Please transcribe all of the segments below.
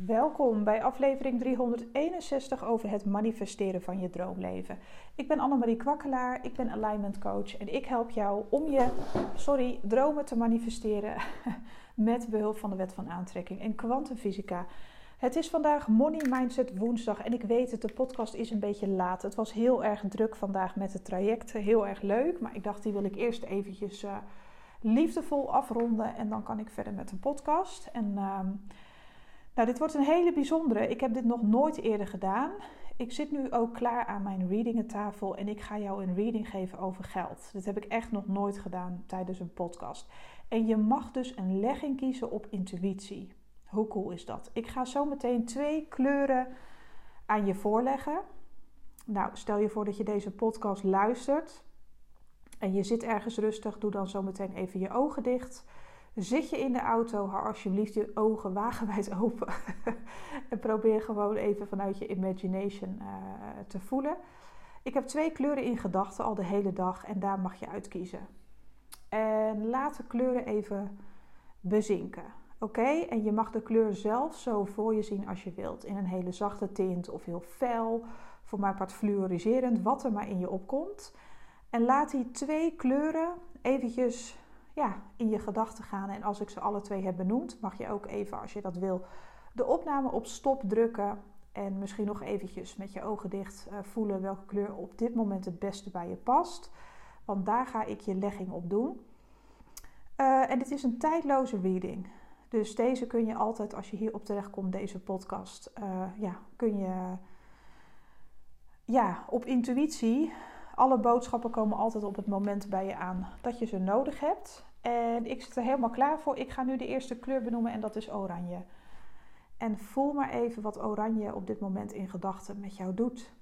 Welkom bij aflevering 361 over het manifesteren van je droomleven. Ik ben Annemarie Kwakkelaar, ik ben alignment coach en ik help jou om je sorry, dromen te manifesteren met behulp van de wet van aantrekking en kwantumfysica. Het is vandaag Money Mindset woensdag en ik weet het, de podcast is een beetje laat. Het was heel erg druk vandaag met het traject, heel erg leuk, maar ik dacht die wil ik eerst eventjes uh, liefdevol afronden en dan kan ik verder met de podcast. En... Uh, nou, dit wordt een hele bijzondere. Ik heb dit nog nooit eerder gedaan. Ik zit nu ook klaar aan mijn readingentafel en ik ga jou een reading geven over geld. Dit heb ik echt nog nooit gedaan tijdens een podcast. En je mag dus een legging kiezen op intuïtie. Hoe cool is dat? Ik ga zo meteen twee kleuren aan je voorleggen. Nou, stel je voor dat je deze podcast luistert en je zit ergens rustig. Doe dan zo meteen even je ogen dicht. Zit je in de auto, hou alsjeblieft je ogen wagenwijd open. en probeer gewoon even vanuit je imagination uh, te voelen. Ik heb twee kleuren in gedachten al de hele dag en daar mag je uitkiezen. En laat de kleuren even bezinken. Oké, en je mag de kleur zelf zo voor je zien als je wilt. In een hele zachte tint of heel fel. Voor mij part fluoriserend, wat er maar in je opkomt. En laat die twee kleuren eventjes ja, in je gedachten gaan. En als ik ze alle twee heb benoemd, mag je ook even, als je dat wil, de opname op stop drukken. En misschien nog eventjes met je ogen dicht uh, voelen welke kleur op dit moment het beste bij je past. Want daar ga ik je legging op doen. Uh, en dit is een tijdloze reading. Dus deze kun je altijd, als je hierop terechtkomt, deze podcast, uh, ja, kun je ja, op intuïtie alle boodschappen komen altijd op het moment bij je aan dat je ze nodig hebt. En ik zit er helemaal klaar voor. Ik ga nu de eerste kleur benoemen en dat is oranje. En voel maar even wat oranje op dit moment in gedachten met jou doet.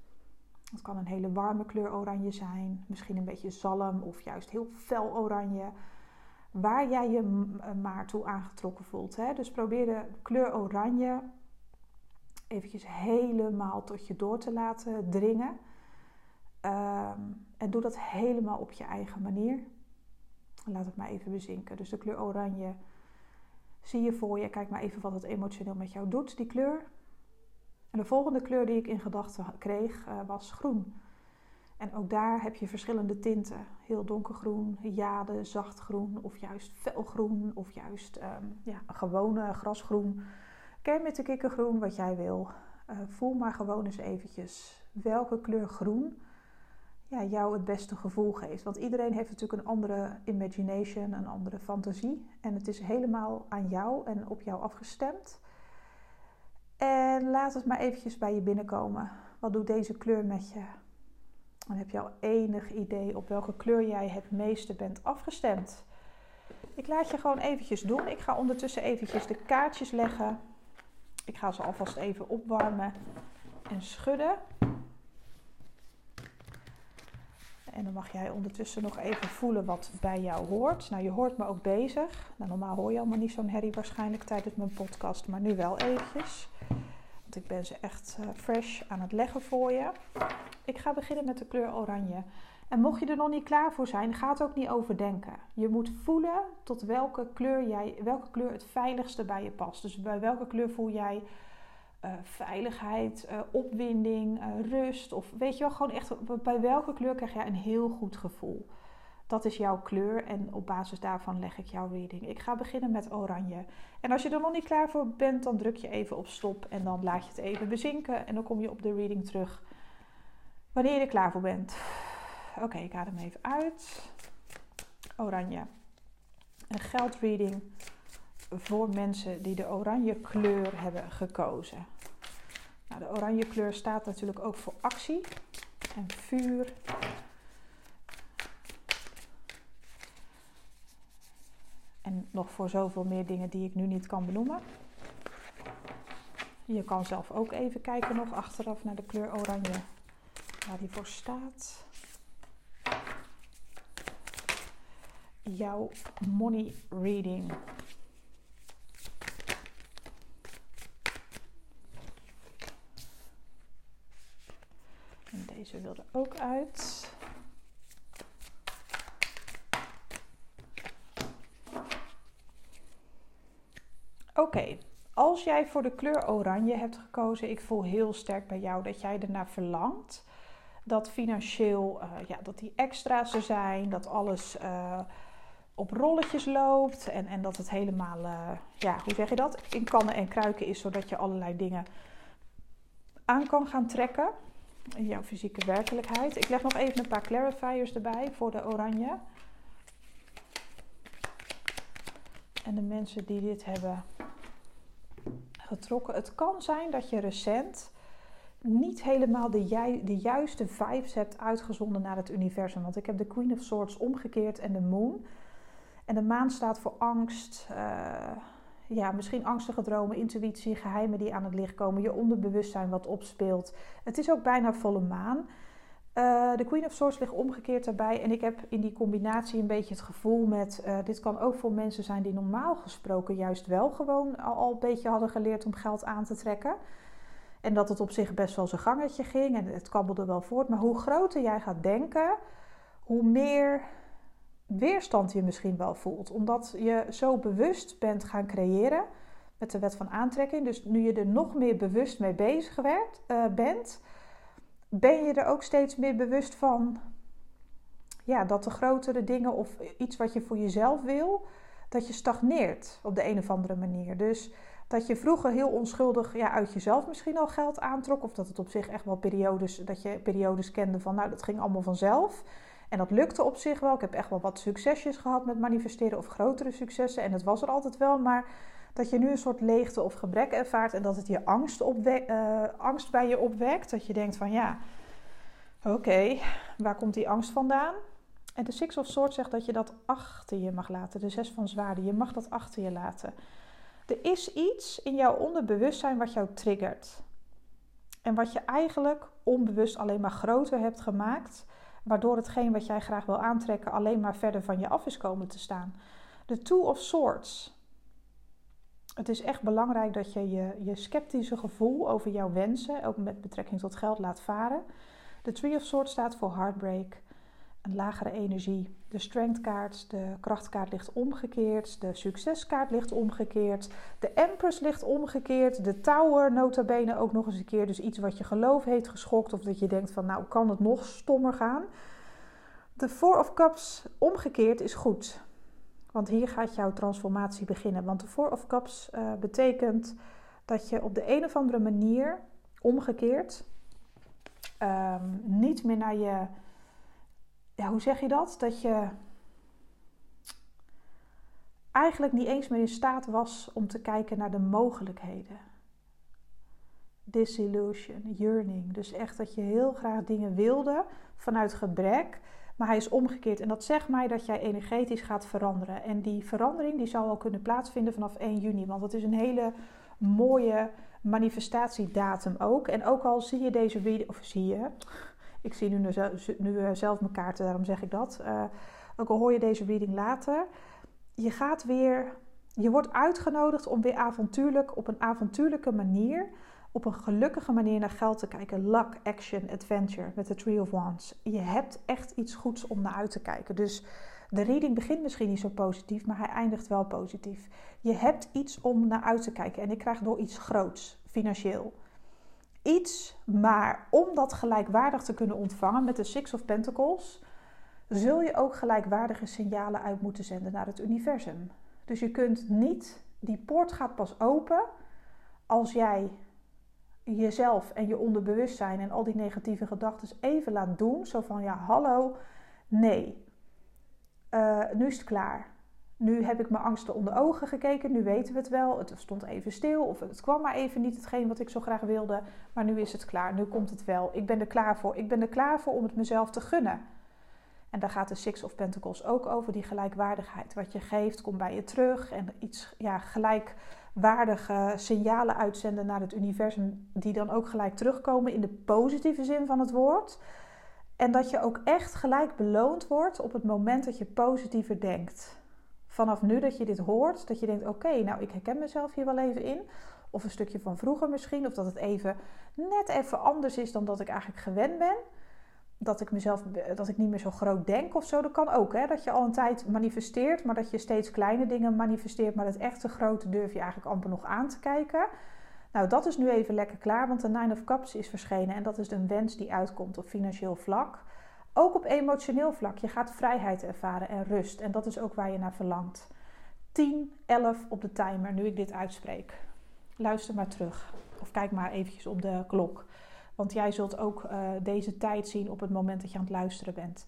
Het kan een hele warme kleur oranje zijn, misschien een beetje zalm of juist heel fel oranje. Waar jij je maar toe aangetrokken voelt. Hè? Dus probeer de kleur oranje eventjes helemaal tot je door te laten dringen. Um, doe dat helemaal op je eigen manier. Laat het maar even bezinken. Dus de kleur oranje zie je voor je. Kijk maar even wat het emotioneel met jou doet, die kleur. En de volgende kleur die ik in gedachten kreeg uh, was groen. En ook daar heb je verschillende tinten. Heel donkergroen, jade, zachtgroen of juist felgroen of juist um, ja, gewone grasgroen. Ken met de kikkergroen, wat jij wil. Uh, voel maar gewoon eens eventjes welke kleur groen ja, jou het beste gevoel geeft. Want iedereen heeft natuurlijk een andere imagination, een andere fantasie. En het is helemaal aan jou en op jou afgestemd. En laat het maar eventjes bij je binnenkomen. Wat doet deze kleur met je? Dan heb je al enig idee op welke kleur jij het meeste bent afgestemd. Ik laat je gewoon eventjes doen. Ik ga ondertussen eventjes de kaartjes leggen. Ik ga ze alvast even opwarmen en schudden. En dan mag jij ondertussen nog even voelen wat bij jou hoort. Nou, je hoort me ook bezig. Nou, normaal hoor je allemaal niet zo'n herrie waarschijnlijk tijdens mijn podcast, maar nu wel eventjes. Want ik ben ze echt uh, fresh aan het leggen voor je. Ik ga beginnen met de kleur oranje. En mocht je er nog niet klaar voor zijn, ga het ook niet overdenken. Je moet voelen tot welke kleur, jij, welke kleur het veiligste bij je past. Dus bij welke kleur voel jij uh, veiligheid, uh, opwinding, uh, rust. Of weet je wel, gewoon echt bij welke kleur krijg jij een heel goed gevoel. Dat is jouw kleur en op basis daarvan leg ik jouw reading. Ik ga beginnen met oranje. En als je er nog niet klaar voor bent, dan druk je even op stop en dan laat je het even bezinken. En dan kom je op de reading terug wanneer je er klaar voor bent. Oké, ik adem even uit. Oranje. Een geldreading voor mensen die de oranje kleur hebben gekozen. Nou, de oranje kleur staat natuurlijk ook voor actie en vuur. En nog voor zoveel meer dingen die ik nu niet kan benoemen. Je kan zelf ook even kijken nog achteraf naar de kleur oranje, waar die voor staat. Jouw money reading Deze wil er ook uit. Oké, als jij voor de kleur oranje hebt gekozen, ik voel heel sterk bij jou dat jij ernaar verlangt. Dat financieel, uh, ja, dat die extra's er zijn, dat alles uh, op rolletjes loopt en, en dat het helemaal, uh, ja, hoe zeg je dat, in kannen en kruiken is, zodat je allerlei dingen aan kan gaan trekken in jouw fysieke werkelijkheid. Ik leg nog even een paar clarifiers erbij voor de oranje. En de mensen die dit hebben getrokken. Het kan zijn dat je recent niet helemaal de, ju de, juiste vibes hebt uitgezonden naar het universum. Want ik heb de Queen of Swords omgekeerd en de Moon. En de maan staat voor angst. Uh, ja, misschien angstige dromen, intuïtie, geheimen die aan het licht komen. Je onderbewustzijn wat opspeelt. Het is ook bijna volle maan. Uh, de Queen of Swords ligt omgekeerd daarbij. En ik heb in die combinatie een beetje het gevoel met... Uh, dit kan ook voor mensen zijn die normaal gesproken juist wel gewoon al, al, een beetje hadden geleerd om geld aan te trekken. En dat het op zich best wel zijn gangetje ging en het kabbelde wel voort. Maar hoe groter jij gaat denken, hoe meer weerstand je misschien wel voelt. Omdat je zo bewust bent gaan creëren met de wet van aantrekking. Dus nu je er nog meer bewust mee bezig werd, uh, bent ben je er ook steeds meer bewust van ja, dat de grotere dingen of iets wat je voor jezelf wil, dat je stagneert op de een of andere manier. Dus dat je vroeger heel onschuldig ja, uit jezelf misschien al geld aantrok, of dat het op zich echt wel periodes, dat je periodes kende van nou dat ging allemaal vanzelf. En dat lukte op zich wel. Ik heb echt wel wat succesjes gehad met manifesteren of grotere successen. En het was er altijd wel. Maar dat je nu een soort leegte of gebrek ervaart en dat het je angst, uh, angst bij je opwekt. Dat je denkt van ja, oké, waar komt die angst vandaan? En de Six of Swords zegt dat je dat achter je mag laten. De Zes van Zwaarden, je mag dat achter je laten. Er is iets in jouw onderbewustzijn wat jou triggert. En wat je eigenlijk onbewust alleen maar groter hebt gemaakt, waardoor hetgeen wat jij graag wil aantrekken alleen maar verder van je af is komen te staan. De Two of Swords het is echt belangrijk dat je, je je sceptische gevoel over jouw wensen, ook met betrekking tot geld, laat varen. De Tree of Swords staat voor heartbreak, een lagere energie. De Strength kaart, de krachtkaart ligt omgekeerd. De succeskaart ligt omgekeerd. De Empress ligt omgekeerd. De Tower nota bene ook nog eens een keer. Dus iets wat je geloof heeft geschokt of dat je denkt van nou kan het nog stommer gaan. De Four of Cups omgekeerd is goed. Want hier gaat jouw transformatie beginnen. Want de Four of Cups uh, betekent dat je op de een of andere manier, omgekeerd, um, niet meer naar je. Ja, hoe zeg je dat? Dat je eigenlijk niet eens meer in staat was om te kijken naar de mogelijkheden. Disillusion, yearning. Dus echt dat je heel graag dingen wilde vanuit gebrek. Maar hij is omgekeerd. En dat zegt mij dat jij energetisch gaat veranderen. En die verandering die zal al kunnen plaatsvinden vanaf 1 juni. Want het is een hele mooie manifestatiedatum ook. En ook al zie je deze video, of zie je, ik zie nu, eh, zelf mijn kaarten, daarom zeg ik dat. Uh, ook al hoor je deze reading later, je gaat weer, je wordt uitgenodigd om weer avontuurlijk, op een avontuurlijke manier op een gelukkige manier naar geld te kijken. Luck, action, adventure met de Tree of Wands. Je hebt echt iets goeds om naar uit te kijken. Dus de reading begint misschien niet zo positief, maar hij eindigt wel positief. Je hebt iets om naar uit te kijken. En ik krijg door iets groots, financieel. Iets, maar om dat gelijkwaardig te kunnen ontvangen met de Six of Pentacles, zul je ook gelijkwaardige signalen uit moeten zenden naar het universum. Dus je kunt niet, die poort gaat pas open als jij jezelf en je onderbewustzijn en al die negatieve gedachten even laat doen. Zo van ja, hallo, nee, uh, nu is het klaar. Nu heb ik mijn angsten onder ogen gekeken, nu weten we het wel. Het stond even stil of het kwam maar even niet hetgeen wat ik zo graag wilde. Maar nu is het klaar, nu komt het wel. Ik ben er klaar voor. Ik ben er klaar voor om het mezelf te gunnen. En daar gaat de Six of Pentacles ook over, die gelijkwaardigheid. Wat je geeft, komt bij je terug. En iets ja, gelijkwaardige signalen uitzenden naar het universum, die dan ook gelijk terugkomen in de positieve zin van het woord. En dat je ook echt gelijk beloond wordt op het moment dat je positiever denkt. Vanaf nu dat je dit hoort, dat je denkt: oké, nou ik herken mezelf hier wel even in. Of een stukje van vroeger misschien, of dat het even net even anders is dan dat ik eigenlijk gewend ben dat ik mezelf dat ik niet meer zo groot denk of zo. Dat kan ook, hè? Dat je al een tijd manifesteert, maar dat je steeds kleine dingen manifesteert, maar het echte grote durf je eigenlijk amper nog aan te kijken. Nou, dat is nu even lekker klaar, want de Nine of Cups is verschenen en dat is een wens die uitkomt op financieel vlak. Ook op emotioneel vlak. Je gaat vrijheid ervaren en rust en dat is ook waar je naar verlangt. 10, 11 op de timer nu ik dit uitspreek. Luister maar terug of kijk maar eventjes op de klok. Want jij zult ook uh, deze tijd zien op het moment dat je aan het luisteren bent.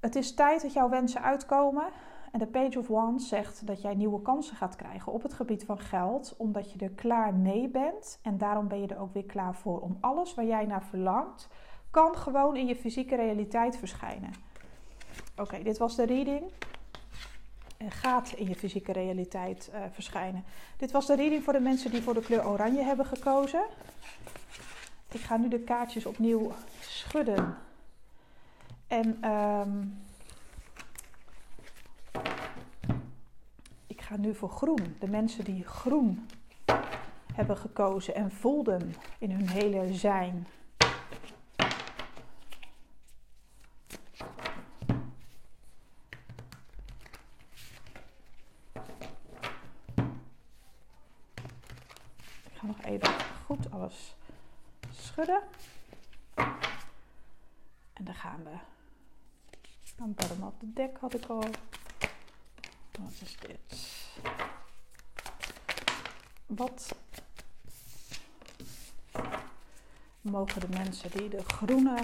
Het is tijd dat jouw wensen uitkomen. En de Page of Wands zegt dat jij nieuwe kansen gaat krijgen op het gebied van geld, omdat je er klaar mee bent. En daarom ben je er ook weer klaar voor om alles waar jij naar verlangt, kan gewoon in je fysieke realiteit verschijnen. Oké, dit was de reading. En gaat in je fysieke realiteit uh, verschijnen. Dit was de reading voor de mensen die voor de kleur oranje hebben gekozen. Ik ga nu de kaartjes opnieuw schudden. En um, ik ga nu voor groen. De mensen die groen hebben gekozen en voelden in hun hele zijn. Ga nog even goed alles schudden. En dan gaan we. Aan bottom of the deck had ik al. Wat mogen de mensen die de groene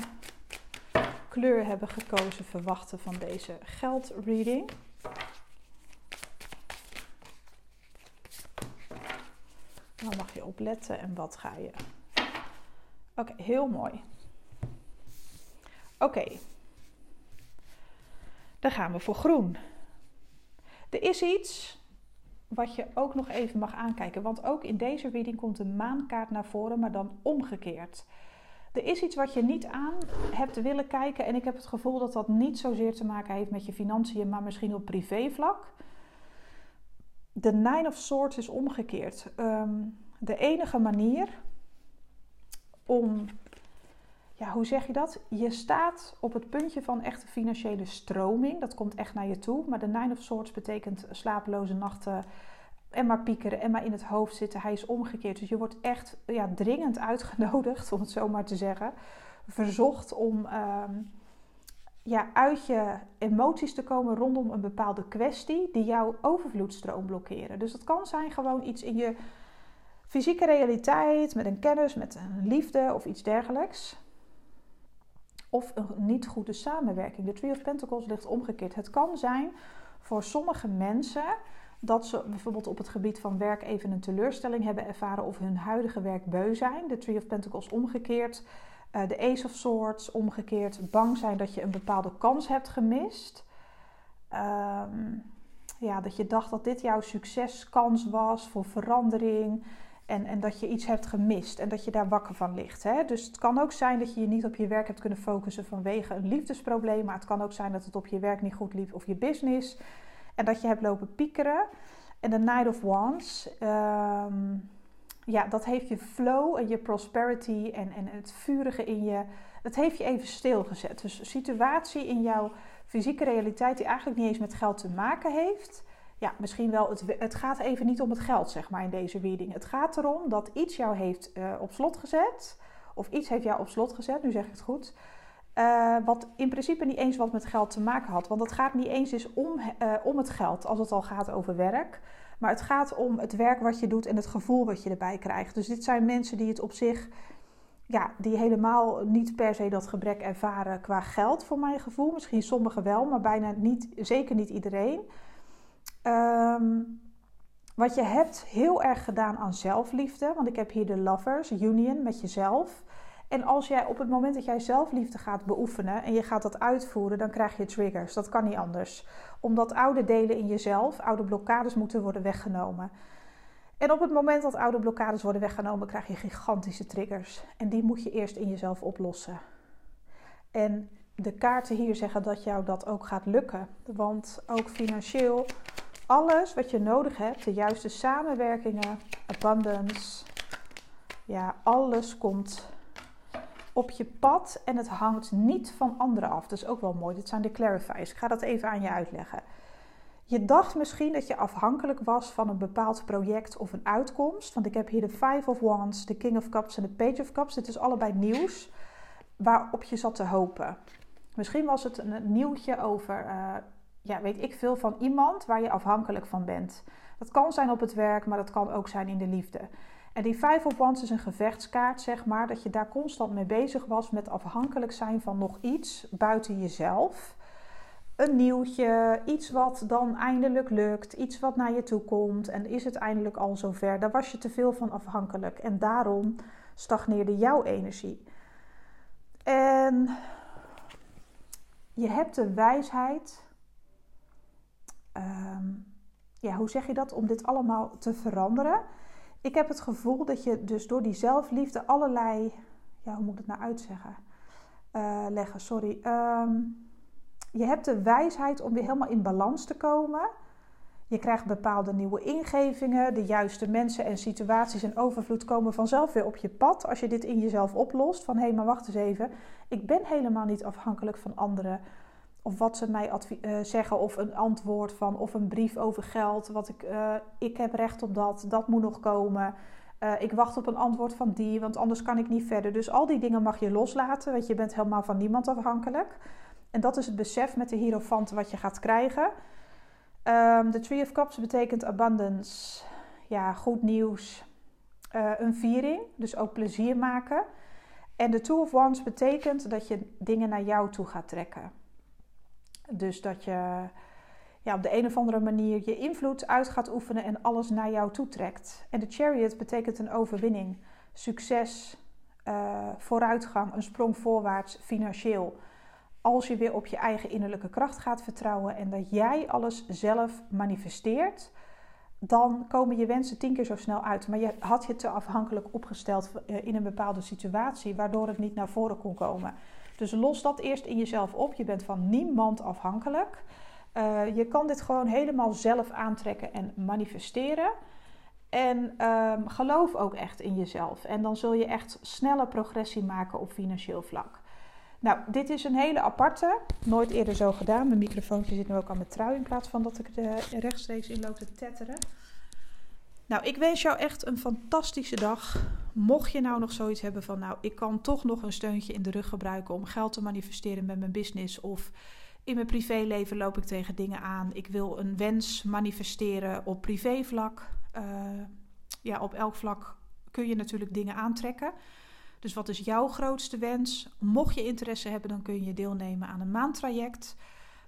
kleur hebben gekozen verwachten van deze geldreading? Waar mag je op letten en wat ga je Oké, heel mooi. Oké. Dan gaan we voor groen. Er is iets wat je ook nog even mag aankijken. Want ook in deze reading komt de maankaart naar voren, maar dan omgekeerd. Er is iets wat je niet aan hebt willen kijken. En ik heb het gevoel dat dat niet zozeer te maken heeft met je financiën, maar misschien op privévlak. De Nine of Swords is omgekeerd. Ehm, de enige manier om, ja, hoe zeg je dat? Je staat op het puntje van echte financiële stroming. Dat komt echt naar je toe. Maar de Nine of Swords betekent slapeloze nachten. En maar piekeren en maar in het hoofd zitten. Hij is omgekeerd. Dus je wordt echt ja, dringend uitgenodigd, om het zo maar te zeggen. Verzocht om ehm, ja, uit je emoties te komen rondom een bepaalde kwestie die jouw overvloedstroom blokkeren. Dus dat kan zijn gewoon iets in je fysieke realiteit, met een kennis, met een liefde of iets dergelijks. Of een niet goede samenwerking. De Tree of Pentacles ligt omgekeerd. Het kan zijn voor sommige mensen dat ze bijvoorbeeld op het gebied van werk even een teleurstelling hebben ervaren of hun huidige werk beu zijn. De Tree of Pentacles omgekeerd. Uh, de Ace of Swords omgekeerd. Bang zijn dat je een bepaalde kans hebt gemist. Um, ja, dat je dacht dat dit jouw succeskans was voor verandering. En, en dat je iets hebt gemist en dat je daar wakker van ligt. Hè? Dus het kan ook zijn dat je je niet op je werk hebt kunnen focussen vanwege een liefdesprobleem. Maar het kan ook zijn dat het op je werk niet goed liep of je business. En dat je hebt lopen piekeren. En de Night of Wands, ehm, ja, dat heeft je flow en je prosperity en, en het vurige in je. Dat heeft je even stilgezet. Dus een situatie in jouw fysieke realiteit die eigenlijk niet eens met geld te maken heeft ja, misschien wel, het, het gaat even niet om het geld, zeg maar, in deze reading. Het gaat erom dat iets jou heeft uh, op slot gezet, of iets heeft jou op slot gezet, nu zeg ik het goed, uh, wat in principe niet eens wat met geld te maken had. Want het gaat niet eens eens om, uh, om het geld, als het al gaat over werk. Maar het gaat om het werk wat je doet en het gevoel wat je erbij krijgt. Dus dit zijn mensen die het op zich, ja, die helemaal niet per se dat gebrek ervaren qua geld, voor mijn gevoel. Misschien sommigen wel, maar bijna niet, zeker niet iedereen. Um, wat je hebt heel erg gedaan aan zelfliefde. Want ik heb hier de Lovers Union met jezelf. En als jij op het moment dat jij zelfliefde gaat beoefenen en je gaat dat uitvoeren, dan krijg je triggers. Dat kan niet anders. Omdat oude delen in jezelf, oude blokkades moeten worden weggenomen. En op het moment dat oude blokkades worden weggenomen, krijg je gigantische triggers. En die moet je eerst in jezelf oplossen. En de kaarten hier zeggen dat jou dat ook gaat lukken. Want ook financieel alles wat je nodig hebt, de juiste samenwerkingen, abundance, ja, alles komt op je pad en het hangt niet van anderen af. Dat is ook wel mooi. Dit zijn de clarifiers. Ik ga dat even aan je uitleggen. Je dacht misschien dat je afhankelijk was van een bepaald project of een uitkomst. Want ik heb hier de Five of Wands, de King of Cups en de Page of Cups. Dit is allebei nieuws waarop je zat te hopen. Misschien was het een nieuwtje over, uh, ja, weet ik veel, van iemand waar je afhankelijk van bent. Dat kan zijn op het werk, maar dat kan ook zijn in de liefde. En die Five of Wands is een gevechtskaart, zeg maar, dat je daar constant mee bezig was met afhankelijk zijn van nog iets buiten jezelf. Een nieuwtje, iets wat dan eindelijk lukt, iets wat naar je toe komt en is het eindelijk al zover. Daar was je te veel van afhankelijk en daarom stagneerde jouw energie. En je hebt de wijsheid, ehm, ja, hoe zeg je dat, om dit allemaal te veranderen. Ik heb het gevoel dat je dus door die zelfliefde allerlei, ja, hoe moet ik het nou uitzeggen? Uh, leggen, sorry. Ehm, je hebt de wijsheid om weer helemaal in balans te komen. Je krijgt bepaalde nieuwe ingevingen. De juiste mensen en situaties en overvloed komen vanzelf weer op je pad. Als je dit in jezelf oplost. Van hé, hey, maar wacht eens even. Ik ben helemaal niet afhankelijk van anderen. Of wat ze mij uh, zeggen. Of een antwoord van. Of een brief over geld. Wat ik, uh, ik heb recht op dat. Dat moet nog komen. Uh, ik wacht op een antwoord van die. Want anders kan ik niet verder. Dus al die dingen mag je loslaten. Want je bent helemaal van niemand afhankelijk. En dat is het besef met de hierofant wat je gaat krijgen. Um, de Tree of Cups betekent abundance, ja, goed nieuws, een viering, dus ook plezier maken. En de Two of Wands betekent dat je dingen naar jou toe gaat trekken. Dus dat je ja, op de een of andere manier je invloed uit gaat oefenen en alles naar jou toe trekt. En de Chariot betekent een overwinning, succes, uh, vooruitgang, een sprong voorwaarts financieel als je weer op je eigen innerlijke kracht gaat vertrouwen en dat jij alles zelf manifesteert, dan komen je wensen tien keer zo snel uit. Maar je had je te afhankelijk opgesteld eh, in een bepaalde situatie, waardoor het niet naar voren kon komen. Dus los dat eerst in jezelf op. Je bent van niemand afhankelijk. Uh, je kan dit gewoon helemaal zelf aantrekken en manifesteren. En um, geloof ook echt in jezelf. En dan zul je echt snelle progressie maken op financieel vlak. Nou, dit is een hele aparte. Nooit eerder zo gedaan. Mijn microfoontje zit nu ook aan mijn trui in plaats van dat ik er rechtstreeks in loop te tetteren. Nou, ik wens jou echt een fantastische dag. Mocht je nou nog zoiets hebben van, nou, ik kan toch nog een steuntje in de rug gebruiken om geld te manifesteren met mijn business. Of in mijn privéleven loop ik tegen dingen aan. Ik wil een wens manifesteren op privévlak. Uh, ja, op elk vlak kun je natuurlijk dingen aantrekken. Dus wat is jouw grootste wens? Mocht je interesse hebben, dan kun je deelnemen aan een maandtraject.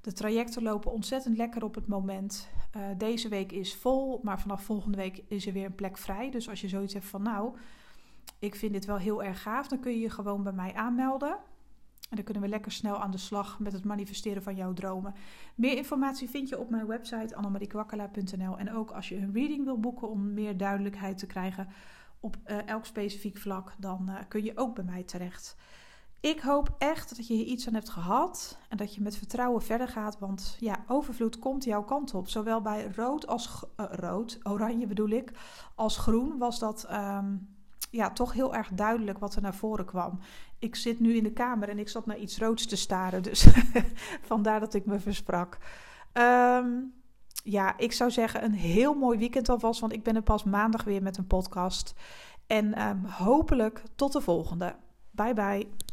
De trajecten lopen ontzettend lekker op het moment. Uh, deze week is vol, maar vanaf volgende week is er weer een plek vrij. Dus als je zoiets hebt van nou, ik vind dit wel heel erg gaaf, dan kun je je gewoon bij mij aanmelden. En dan kunnen we lekker snel aan de slag met het manifesteren van jouw dromen. Meer informatie vind je op mijn website annemariekwakkela.nl. En ook als je een reading wil boeken om meer duidelijkheid te krijgen op uh, elk specifiek vlak, dan uh, kun je ook bij mij terecht. Ik hoop echt dat je hier iets aan hebt gehad en dat je met vertrouwen verder gaat, want ja, overvloed komt jouw kant op. Zowel bij rood als uh, rood, oranje bedoel ik, als groen was dat um, ja, toch heel erg duidelijk wat er naar voren kwam. Ik zit nu in de kamer en ik zat naar iets roods te staren, dus vandaar dat ik me versprak. Um, ja, ik zou zeggen een heel mooi weekend alvast, want ik ben er pas maandag weer met een podcast. En um, hopelijk tot de volgende. Bye bye.